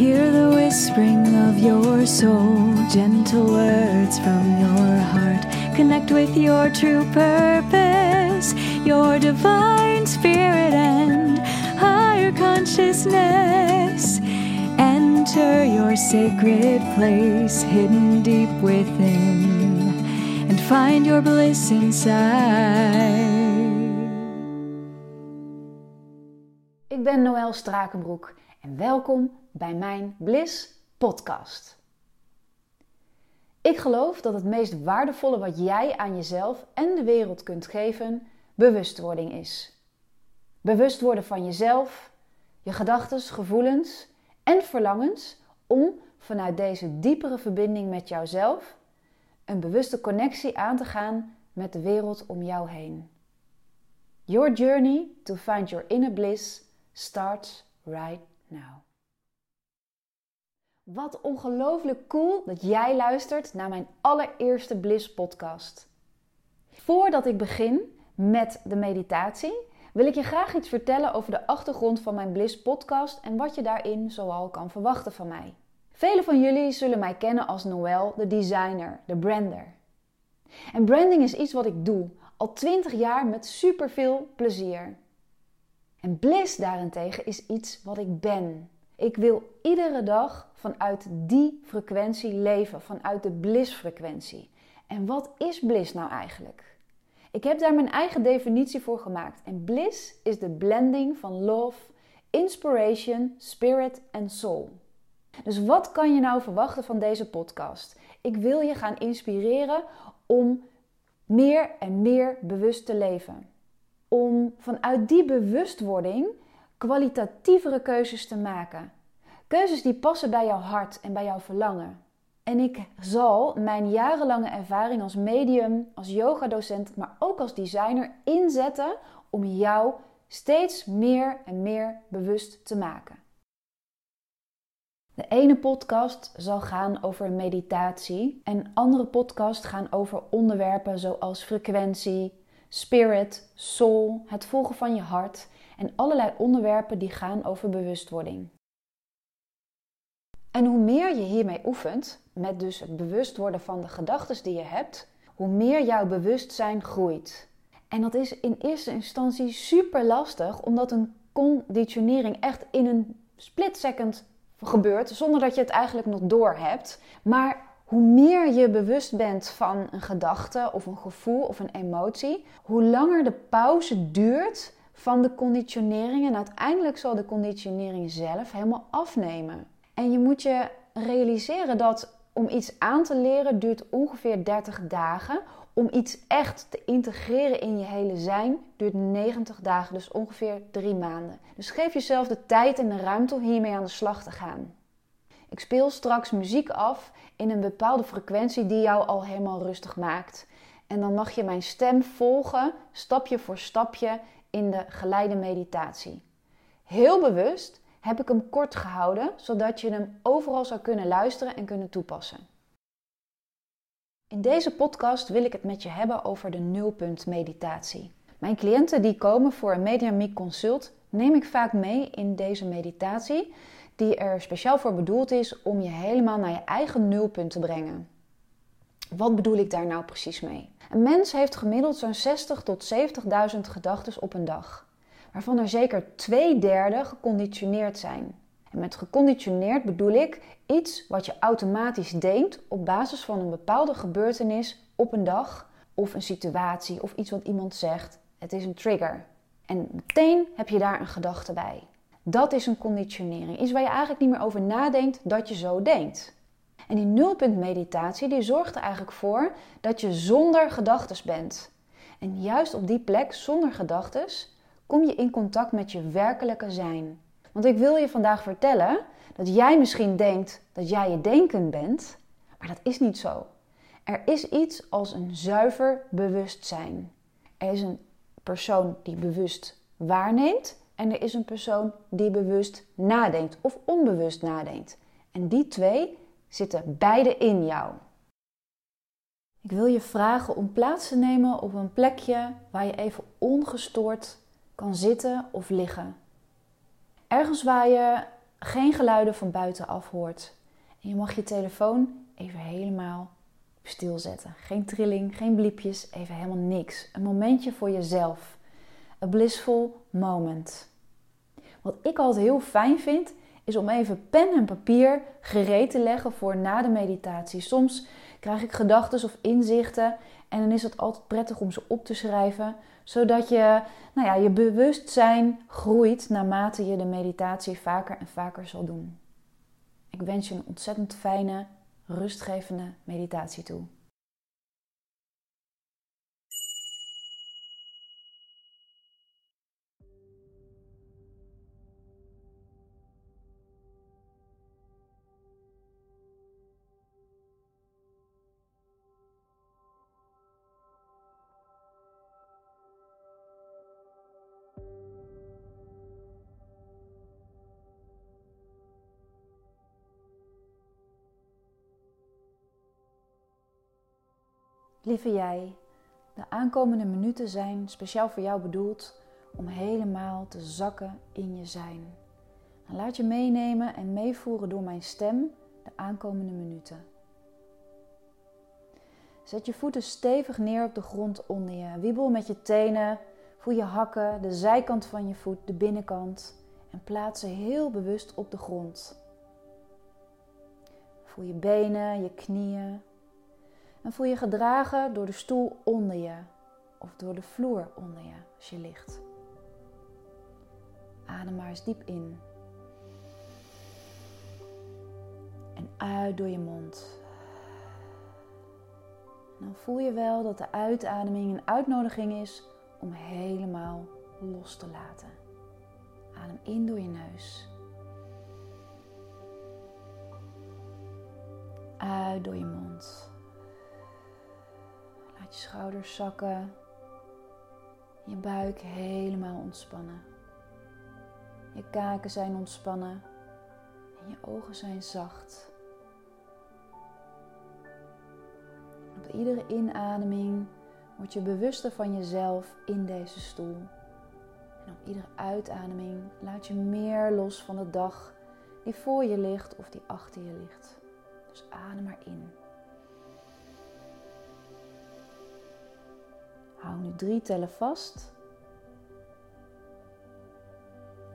Hear the whispering of your soul, gentle words from your heart. Connect with your true purpose, your divine spirit and higher consciousness. Enter your sacred place hidden deep within and find your bliss inside. Ik ben Noël Strakenbroek en welkom bij mijn Bliss podcast. Ik geloof dat het meest waardevolle wat jij aan jezelf en de wereld kunt geven, bewustwording is. Bewust worden van jezelf, je gedachten, gevoelens en verlangens om vanuit deze diepere verbinding met jouzelf een bewuste connectie aan te gaan met de wereld om jou heen. Your journey to find your inner bliss starts right now. Wat ongelooflijk cool dat jij luistert naar mijn allereerste Bliss podcast. Voordat ik begin met de meditatie, wil ik je graag iets vertellen over de achtergrond van mijn Bliss podcast en wat je daarin zoal kan verwachten van mij. Velen van jullie zullen mij kennen als Noël, de designer, de brander. En branding is iets wat ik doe, al 20 jaar met superveel plezier. En bliss daarentegen is iets wat ik ben. Ik wil iedere dag vanuit die frequentie leven, vanuit de bliss-frequentie. En wat is bliss nou eigenlijk? Ik heb daar mijn eigen definitie voor gemaakt. En bliss is de blending van love, inspiration, spirit en soul. Dus wat kan je nou verwachten van deze podcast? Ik wil je gaan inspireren om meer en meer bewust te leven. Om vanuit die bewustwording kwalitatievere keuzes te maken. Keuzes die passen bij jouw hart en bij jouw verlangen. En ik zal mijn jarenlange ervaring als medium, als yogadocent, maar ook als designer inzetten om jou steeds meer en meer bewust te maken. De ene podcast zal gaan over meditatie en andere podcasts gaan over onderwerpen zoals frequentie, spirit, soul, het volgen van je hart en allerlei onderwerpen die gaan over bewustwording. En hoe meer je hiermee oefent, met dus het bewust worden van de gedachten die je hebt, hoe meer jouw bewustzijn groeit. En dat is in eerste instantie super lastig, omdat een conditionering echt in een split second gebeurt, zonder dat je het eigenlijk nog door hebt. Maar hoe meer je bewust bent van een gedachte of een gevoel of een emotie, hoe langer de pauze duurt van de conditionering. En uiteindelijk zal de conditionering zelf helemaal afnemen. En je moet je realiseren dat om iets aan te leren duurt ongeveer 30 dagen. Om iets echt te integreren in je hele zijn duurt 90 dagen, dus ongeveer 3 maanden. Dus geef jezelf de tijd en de ruimte om hiermee aan de slag te gaan. Ik speel straks muziek af in een bepaalde frequentie die jou al helemaal rustig maakt. En dan mag je mijn stem volgen, stapje voor stapje, in de geleide meditatie. Heel bewust heb ik hem kort gehouden, zodat je hem overal zou kunnen luisteren en kunnen toepassen. In deze podcast wil ik het met je hebben over de nulpunt meditatie. Mijn cliënten die komen voor een Mediamic Consult neem ik vaak mee in deze meditatie, die er speciaal voor bedoeld is om je helemaal naar je eigen nulpunt te brengen. Wat bedoel ik daar nou precies mee? Een mens heeft gemiddeld zo'n 60 tot 70.000 gedachten op een dag waarvan er zeker twee derde geconditioneerd zijn. En met geconditioneerd bedoel ik iets wat je automatisch denkt op basis van een bepaalde gebeurtenis op een dag of een situatie of iets wat iemand zegt. Het is een trigger. En meteen heb je daar een gedachte bij. Dat is een conditionering. Iets waar je eigenlijk niet meer over nadenkt dat je zo denkt. En die nulpunt meditatie die zorgt er eigenlijk voor dat je zonder gedachten bent. En juist op die plek, zonder gedachten, kom je in contact met je werkelijke zijn. Want ik wil je vandaag vertellen dat jij misschien denkt dat jij je denken bent, maar dat is niet zo. Er is iets als een zuiver bewustzijn. Er is een persoon die bewust waarneemt en er is een persoon die bewust nadenkt of onbewust nadenkt. En die twee zitten beide in jou. Ik wil je vragen om plaats te nemen op een plekje waar je even ongestoord kan zitten of liggen. Ergens waar je geen geluiden van buitenaf hoort. En je mag je telefoon even helemaal op stil zetten. Geen trilling, geen bliepjes, even helemaal niks. Een momentje voor jezelf. A blissful moment. Wat ik altijd heel fijn vind, is om even pen en papier gereed te leggen voor na de meditatie. Soms krijg ik gedachten of inzichten en dan is het altijd prettig om ze op te schrijven, zodat je, nou ja, je bewustzijn groeit naarmate je de meditatie vaker en vaker zal doen. Ik wens je een ontzettend fijne, rustgevende meditatie toe. Lieve jij, de aankomende minuten zijn speciaal voor jou bedoeld om helemaal te zakken in je zijn. Laat je meenemen en meevoeren door mijn stem de aankomende minuten. Zet je voeten stevig neer op de grond onder je. Wiebel met je tenen, voel je hakken, de zijkant van je voet, de binnenkant en plaats ze heel bewust op de grond. Voel je benen, je knieën, en voel je gedragen door de stoel onder je of door de vloer onder je als je ligt. Adem maar eens diep in. En uit door je mond. dan voel je wel dat de uitademing een uitnodiging is om helemaal los te laten. Adem in door je neus. Uit door je mond je schouders zakken. Je buik helemaal ontspannen. Je kaken zijn ontspannen. En je ogen zijn zacht. Op iedere inademing word je bewuster van jezelf in deze stoel. En op iedere uitademing laat je meer los van de dag die voor je ligt of die achter je ligt. Dus adem maar in. Hou nu drie tellen vast.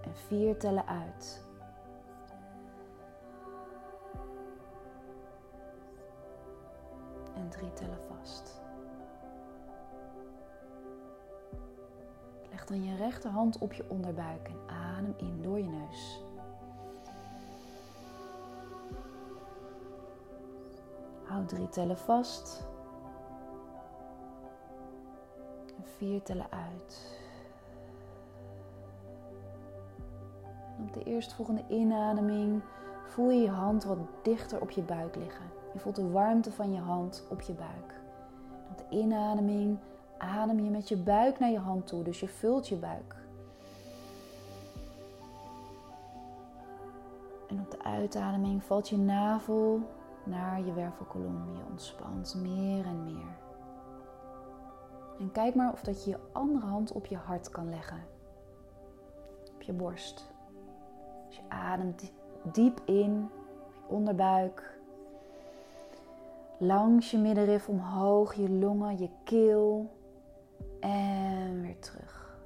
En vier tellen uit. En drie tellen vast. Leg dan je rechterhand op je onderbuik en adem in door je neus. Houd drie tellen vast. Vier tellen uit. En op de eerstvolgende inademing voel je je hand wat dichter op je buik liggen. Je voelt de warmte van je hand op je buik. En op de inademing adem je met je buik naar je hand toe, dus je vult je buik. En op de uitademing valt je navel naar je wervelkolom. Je ontspant meer en meer. En kijk maar of dat je je andere hand op je hart kan leggen. Op je borst. Dus je ademt diep in, je onderbuik. Langs je middenrif omhoog, je longen, je keel. En weer terug.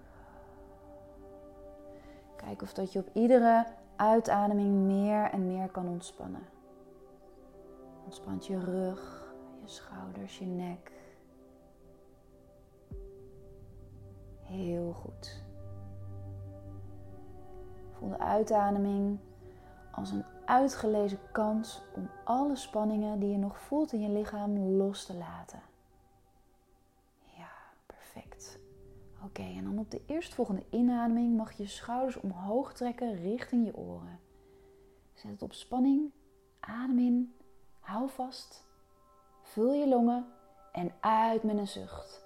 Kijk of dat je op iedere uitademing meer en meer kan ontspannen. Ontspant je rug, je schouders, je nek. Heel goed. Voel de uitademing als een uitgelezen kans om alle spanningen die je nog voelt in je lichaam los te laten. Ja, perfect. Oké, en dan op de eerstvolgende inademing mag je je schouders omhoog trekken richting je oren. Zet het op spanning. Adem in. Hou vast. Vul je longen en uit met een zucht.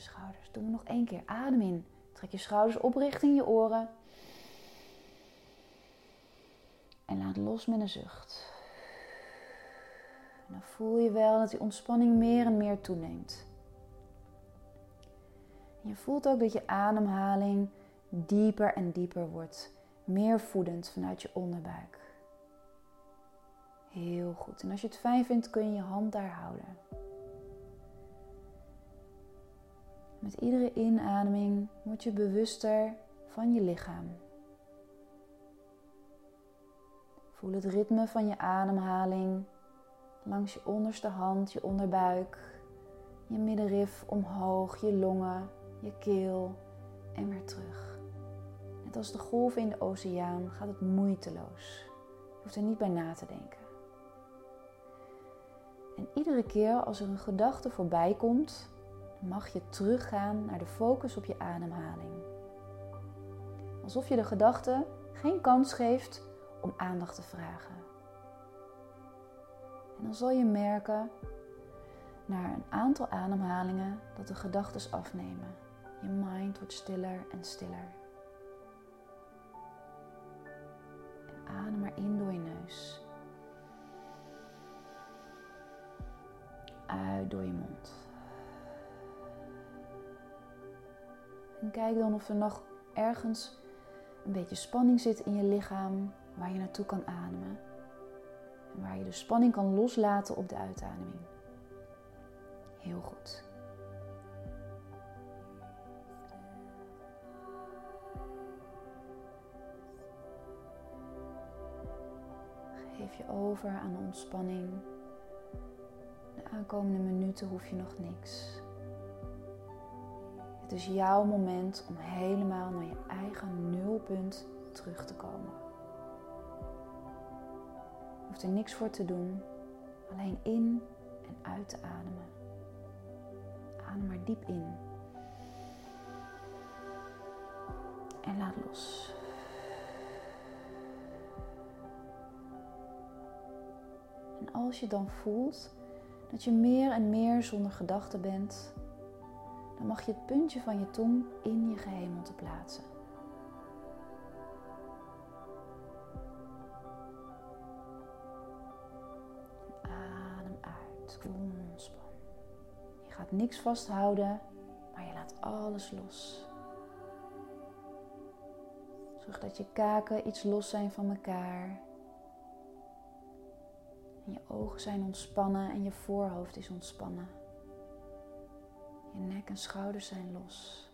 Schouders. Doe we nog één keer. Adem in. Trek je schouders op richting je oren. En laat los met een zucht. En dan voel je wel dat die ontspanning meer en meer toeneemt. En je voelt ook dat je ademhaling dieper en dieper wordt. Meer voedend vanuit je onderbuik. Heel goed. En als je het fijn vindt, kun je je hand daar houden. Met iedere inademing word je bewuster van je lichaam. Voel het ritme van je ademhaling langs je onderste hand, je onderbuik, je middenrif omhoog, je longen, je keel en weer terug. Net als de golven in de oceaan gaat het moeiteloos. Je hoeft er niet bij na te denken. En iedere keer als er een gedachte voorbij komt, mag je teruggaan naar de focus op je ademhaling. Alsof je de gedachte geen kans geeft om aandacht te vragen. En dan zal je merken na een aantal ademhalingen dat de gedachten afnemen. Je mind wordt stiller en stiller. En adem maar in door je neus. Uit door je mond. En kijk dan of er nog ergens een beetje spanning zit in je lichaam waar je naartoe kan ademen. En waar je de spanning kan loslaten op de uitademing. Heel goed. Geef je over aan de ontspanning. De aankomende minuten hoef je nog niks. Is jouw moment om helemaal naar je eigen nulpunt terug te komen. Je hoeft er niks voor te doen, alleen in en uit te ademen. Adem maar diep in. En laat los. En als je dan voelt dat je meer en meer zonder gedachten bent, dan mag je het puntje van je tong in je gehemelte plaatsen. Adem uit, ontspan. Je gaat niks vasthouden, maar je laat alles los. Zorg dat je kaken iets los zijn van elkaar. En je ogen zijn ontspannen en je voorhoofd is ontspannen. Je nek en schouders zijn los.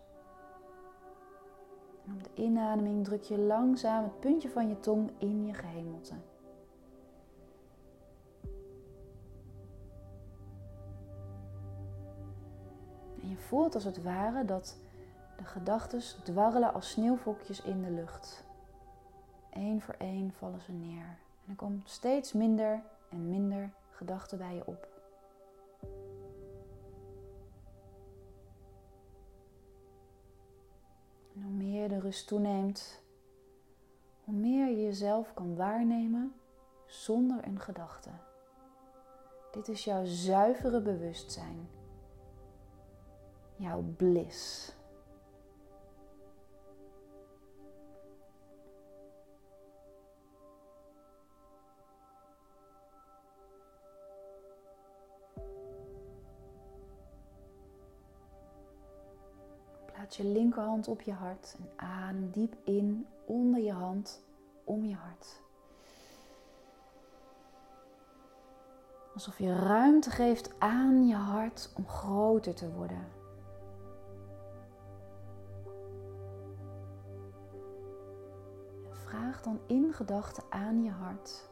En op de inademing druk je langzaam het puntje van je tong in je gehemelte. En je voelt als het ware dat de gedachten dwarrelen als sneeuwvlokjes in de lucht. Eén voor één vallen ze neer. En er komt steeds minder en minder gedachten bij je op. toeneemt, hoe meer je jezelf kan waarnemen zonder een gedachte. Dit is jouw zuivere bewustzijn, jouw bliss. Laat je linkerhand op je hart en adem diep in onder je hand om je hart. Alsof je ruimte geeft aan je hart om groter te worden. vraag dan in gedachten aan je hart: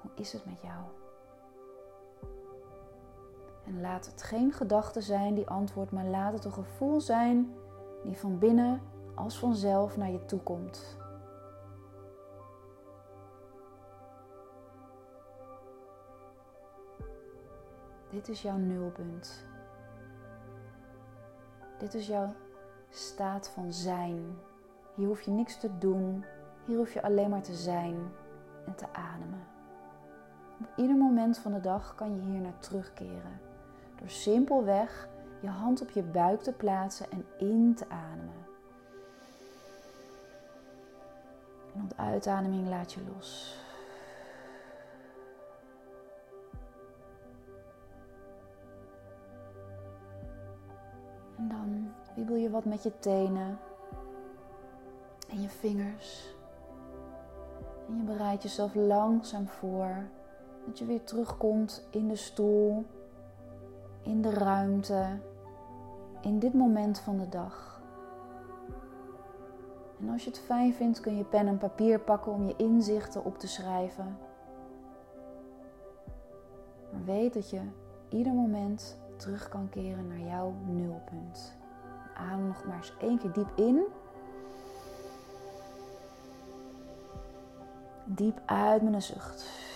hoe is het met jou? En laat het geen gedachte zijn die antwoordt, maar laat het een gevoel zijn die van binnen als vanzelf naar je toe komt. Dit is jouw nulpunt. Dit is jouw staat van zijn. Hier hoef je niks te doen. Hier hoef je alleen maar te zijn en te ademen. Op ieder moment van de dag kan je hier naar terugkeren. Door simpelweg je hand op je buik te plaatsen en in te ademen. En op de uitademing laat je los. En dan wiebel je wat met je tenen. En je vingers. En je bereidt jezelf langzaam voor dat je weer terugkomt in de stoel, in de ruimte, in dit moment van de dag. En als je het fijn vindt, kun je pen en papier pakken om je inzichten op te schrijven. Maar weet dat je ieder moment terug kan keren naar jouw nulpunt. Adem nog maar eens één keer diep in. Diep uit met een zucht.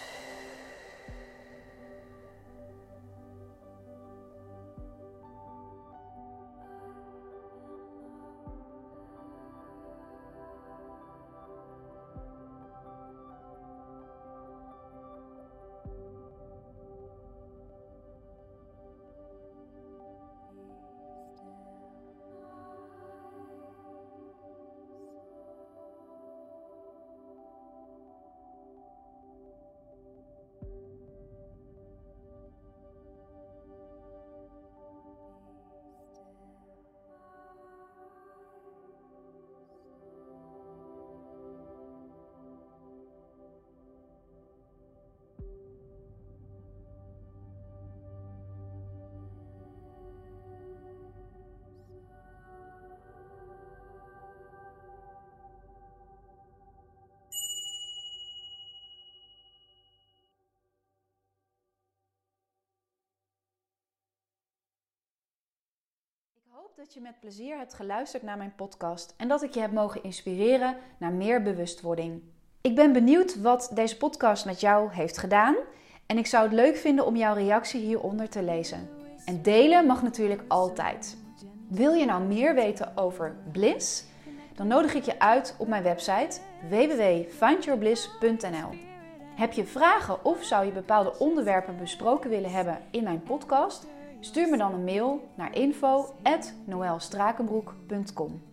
Dat je met plezier hebt geluisterd naar mijn podcast en dat ik je heb mogen inspireren naar meer bewustwording. Ik ben benieuwd wat deze podcast met jou heeft gedaan en ik zou het leuk vinden om jouw reactie hieronder te lezen. En delen mag natuurlijk altijd. Wil je nou meer weten over Bliss? Dan nodig ik je uit op mijn website www.findyourbliss.nl. Heb je vragen of zou je bepaalde onderwerpen besproken willen hebben in mijn podcast? Stuur me dan een mail naar info@noelstrakenbroek.com.